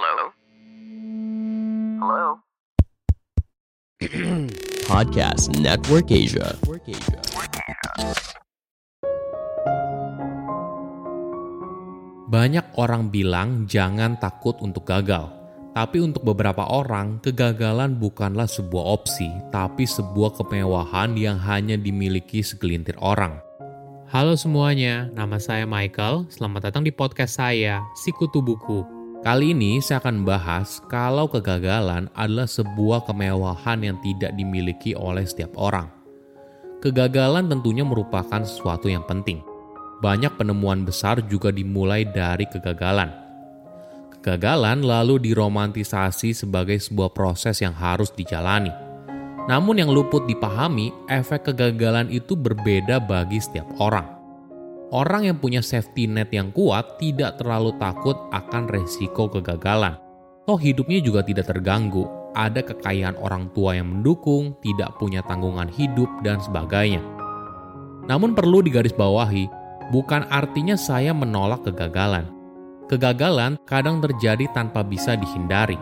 Hello? Hello? Podcast Network Asia. Banyak orang bilang jangan takut untuk gagal. Tapi untuk beberapa orang, kegagalan bukanlah sebuah opsi, tapi sebuah kemewahan yang hanya dimiliki segelintir orang. Halo semuanya, nama saya Michael. Selamat datang di podcast saya, Sikutu Buku. Kali ini saya akan bahas kalau kegagalan adalah sebuah kemewahan yang tidak dimiliki oleh setiap orang. Kegagalan tentunya merupakan sesuatu yang penting. Banyak penemuan besar juga dimulai dari kegagalan. Kegagalan lalu diromantisasi sebagai sebuah proses yang harus dijalani. Namun yang luput dipahami, efek kegagalan itu berbeda bagi setiap orang. Orang yang punya safety net yang kuat tidak terlalu takut akan resiko kegagalan. Toh hidupnya juga tidak terganggu, ada kekayaan orang tua yang mendukung, tidak punya tanggungan hidup, dan sebagainya. Namun perlu digarisbawahi, bukan artinya saya menolak kegagalan. Kegagalan kadang terjadi tanpa bisa dihindari.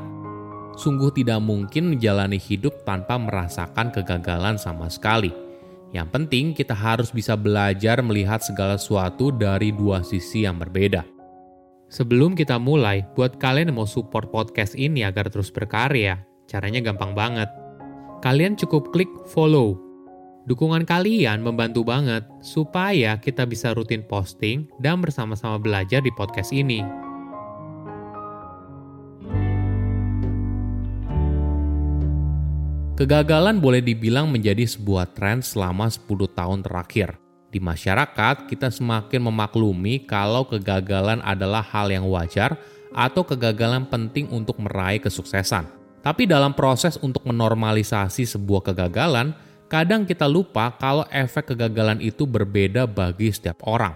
Sungguh tidak mungkin menjalani hidup tanpa merasakan kegagalan sama sekali. Yang penting kita harus bisa belajar melihat segala sesuatu dari dua sisi yang berbeda. Sebelum kita mulai, buat kalian yang mau support podcast ini agar terus berkarya, caranya gampang banget. Kalian cukup klik follow Dukungan kalian membantu banget supaya kita bisa rutin posting dan bersama-sama belajar di podcast ini. Kegagalan boleh dibilang menjadi sebuah tren selama 10 tahun terakhir. Di masyarakat, kita semakin memaklumi kalau kegagalan adalah hal yang wajar atau kegagalan penting untuk meraih kesuksesan. Tapi dalam proses untuk menormalisasi sebuah kegagalan, kadang kita lupa kalau efek kegagalan itu berbeda bagi setiap orang.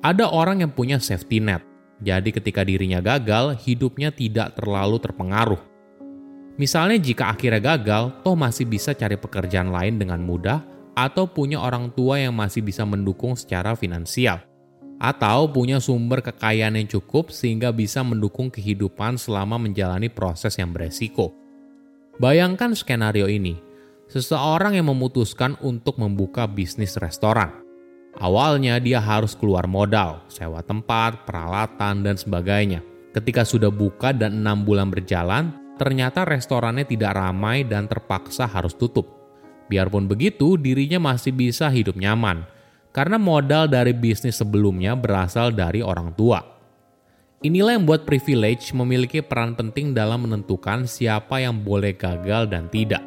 Ada orang yang punya safety net, jadi ketika dirinya gagal, hidupnya tidak terlalu terpengaruh. Misalnya jika akhirnya gagal, toh masih bisa cari pekerjaan lain dengan mudah, atau punya orang tua yang masih bisa mendukung secara finansial, atau punya sumber kekayaan yang cukup sehingga bisa mendukung kehidupan selama menjalani proses yang beresiko. Bayangkan skenario ini, seseorang yang memutuskan untuk membuka bisnis restoran. Awalnya dia harus keluar modal, sewa tempat, peralatan, dan sebagainya. Ketika sudah buka dan enam bulan berjalan, ternyata restorannya tidak ramai dan terpaksa harus tutup. Biarpun begitu, dirinya masih bisa hidup nyaman, karena modal dari bisnis sebelumnya berasal dari orang tua. Inilah yang membuat privilege memiliki peran penting dalam menentukan siapa yang boleh gagal dan tidak.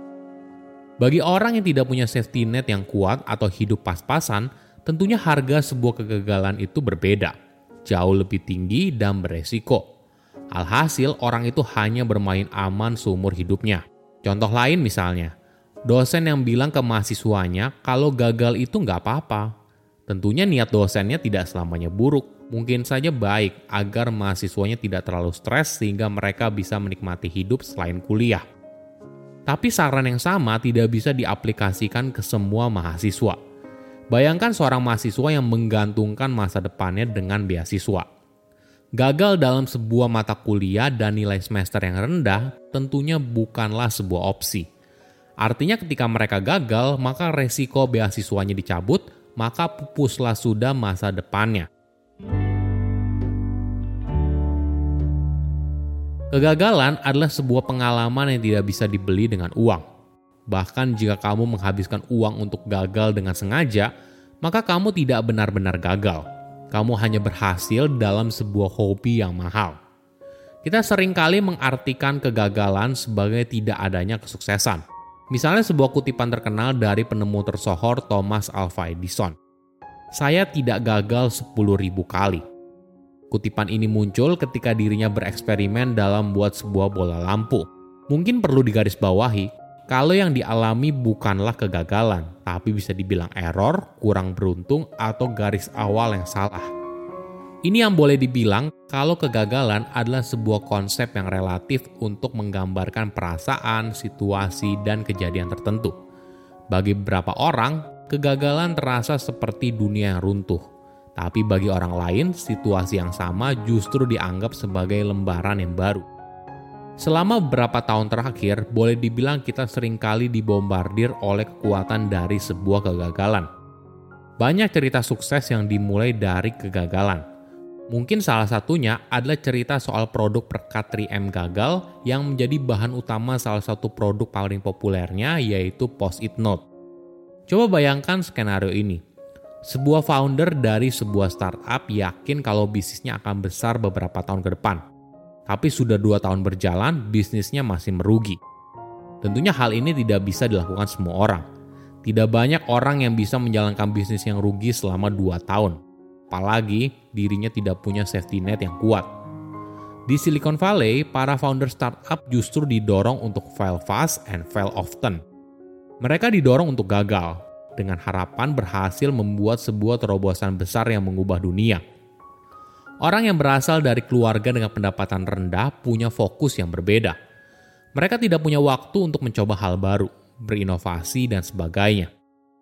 Bagi orang yang tidak punya safety net yang kuat atau hidup pas-pasan, tentunya harga sebuah kegagalan itu berbeda, jauh lebih tinggi dan beresiko. Alhasil, orang itu hanya bermain aman seumur hidupnya. Contoh lain misalnya, dosen yang bilang ke mahasiswanya kalau gagal itu nggak apa-apa. Tentunya niat dosennya tidak selamanya buruk, mungkin saja baik agar mahasiswanya tidak terlalu stres sehingga mereka bisa menikmati hidup selain kuliah. Tapi saran yang sama tidak bisa diaplikasikan ke semua mahasiswa. Bayangkan seorang mahasiswa yang menggantungkan masa depannya dengan beasiswa. Gagal dalam sebuah mata kuliah dan nilai semester yang rendah tentunya bukanlah sebuah opsi. Artinya ketika mereka gagal, maka resiko beasiswanya dicabut, maka pupuslah sudah masa depannya. Kegagalan adalah sebuah pengalaman yang tidak bisa dibeli dengan uang. Bahkan jika kamu menghabiskan uang untuk gagal dengan sengaja, maka kamu tidak benar-benar gagal. Kamu hanya berhasil dalam sebuah hobi yang mahal. Kita sering kali mengartikan kegagalan sebagai tidak adanya kesuksesan. Misalnya sebuah kutipan terkenal dari penemu tersohor Thomas Alva Edison. Saya tidak gagal 10.000 kali, Kutipan ini muncul ketika dirinya bereksperimen dalam membuat sebuah bola lampu. Mungkin perlu digarisbawahi, kalau yang dialami bukanlah kegagalan, tapi bisa dibilang error, kurang beruntung, atau garis awal yang salah. Ini yang boleh dibilang kalau kegagalan adalah sebuah konsep yang relatif untuk menggambarkan perasaan, situasi, dan kejadian tertentu. Bagi beberapa orang, kegagalan terasa seperti dunia yang runtuh tapi bagi orang lain, situasi yang sama justru dianggap sebagai lembaran yang baru. Selama beberapa tahun terakhir, boleh dibilang kita sering kali dibombardir oleh kekuatan dari sebuah kegagalan. Banyak cerita sukses yang dimulai dari kegagalan. Mungkin salah satunya adalah cerita soal produk perkat 3M gagal yang menjadi bahan utama salah satu produk paling populernya yaitu Post-it Note. Coba bayangkan skenario ini. Sebuah founder dari sebuah startup yakin kalau bisnisnya akan besar beberapa tahun ke depan tapi sudah dua tahun berjalan, bisnisnya masih merugi. Tentunya hal ini tidak bisa dilakukan semua orang. Tidak banyak orang yang bisa menjalankan bisnis yang rugi selama dua tahun. Apalagi dirinya tidak punya safety net yang kuat. Di Silicon Valley, para founder startup justru didorong untuk fail fast and fail often. Mereka didorong untuk gagal, dengan harapan berhasil membuat sebuah terobosan besar yang mengubah dunia – Orang yang berasal dari keluarga dengan pendapatan rendah punya fokus yang berbeda. Mereka tidak punya waktu untuk mencoba hal baru, berinovasi, dan sebagainya.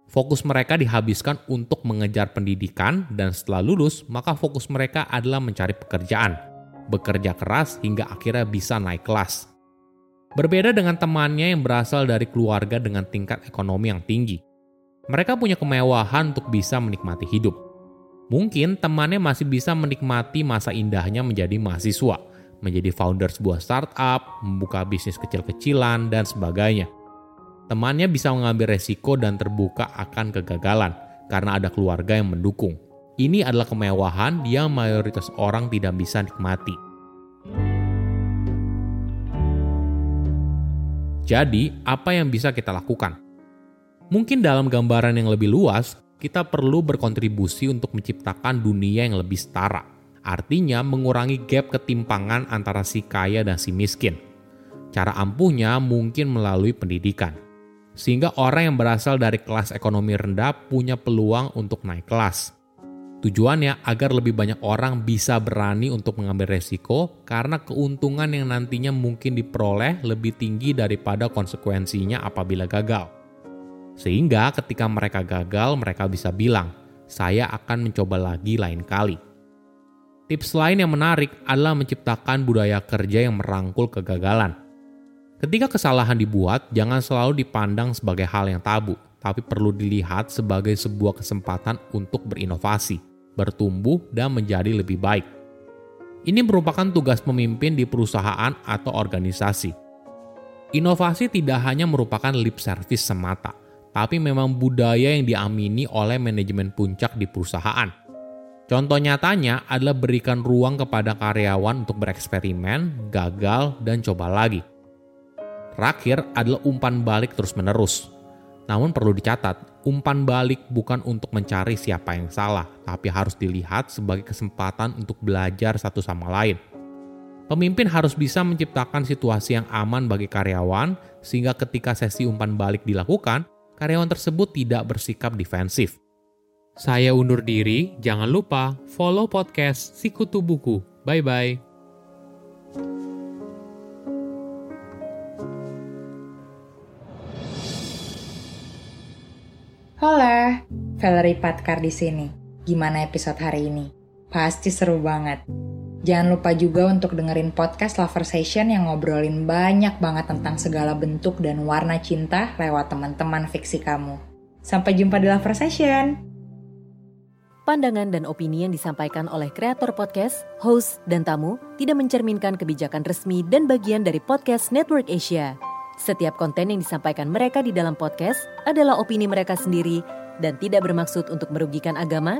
Fokus mereka dihabiskan untuk mengejar pendidikan, dan setelah lulus, maka fokus mereka adalah mencari pekerjaan, bekerja keras hingga akhirnya bisa naik kelas. Berbeda dengan temannya yang berasal dari keluarga dengan tingkat ekonomi yang tinggi, mereka punya kemewahan untuk bisa menikmati hidup Mungkin temannya masih bisa menikmati masa indahnya menjadi mahasiswa, menjadi founder sebuah startup, membuka bisnis kecil-kecilan, dan sebagainya. Temannya bisa mengambil resiko dan terbuka akan kegagalan karena ada keluarga yang mendukung. Ini adalah kemewahan yang mayoritas orang tidak bisa nikmati. Jadi, apa yang bisa kita lakukan? Mungkin dalam gambaran yang lebih luas, kita perlu berkontribusi untuk menciptakan dunia yang lebih setara. Artinya mengurangi gap ketimpangan antara si kaya dan si miskin. Cara ampuhnya mungkin melalui pendidikan. Sehingga orang yang berasal dari kelas ekonomi rendah punya peluang untuk naik kelas. Tujuannya agar lebih banyak orang bisa berani untuk mengambil resiko karena keuntungan yang nantinya mungkin diperoleh lebih tinggi daripada konsekuensinya apabila gagal. Sehingga ketika mereka gagal, mereka bisa bilang, "Saya akan mencoba lagi lain kali." Tips lain yang menarik adalah menciptakan budaya kerja yang merangkul kegagalan. Ketika kesalahan dibuat, jangan selalu dipandang sebagai hal yang tabu, tapi perlu dilihat sebagai sebuah kesempatan untuk berinovasi, bertumbuh, dan menjadi lebih baik. Ini merupakan tugas pemimpin di perusahaan atau organisasi. Inovasi tidak hanya merupakan lip service semata, tapi memang budaya yang diamini oleh manajemen puncak di perusahaan. Contoh nyatanya adalah berikan ruang kepada karyawan untuk bereksperimen, gagal, dan coba lagi. Terakhir adalah umpan balik terus-menerus. Namun perlu dicatat, umpan balik bukan untuk mencari siapa yang salah, tapi harus dilihat sebagai kesempatan untuk belajar satu sama lain. Pemimpin harus bisa menciptakan situasi yang aman bagi karyawan, sehingga ketika sesi umpan balik dilakukan, karyawan tersebut tidak bersikap defensif. Saya undur diri, jangan lupa follow podcast Sikutu Buku. Bye-bye. Hola, Valerie Patkar di sini. Gimana episode hari ini? Pasti seru banget. Jangan lupa juga untuk dengerin podcast Lover Session yang ngobrolin banyak banget tentang segala bentuk dan warna cinta lewat teman-teman fiksi kamu. Sampai jumpa di Lover Session! Pandangan dan opini yang disampaikan oleh kreator podcast, host, dan tamu tidak mencerminkan kebijakan resmi dan bagian dari podcast Network Asia. Setiap konten yang disampaikan mereka di dalam podcast adalah opini mereka sendiri dan tidak bermaksud untuk merugikan agama,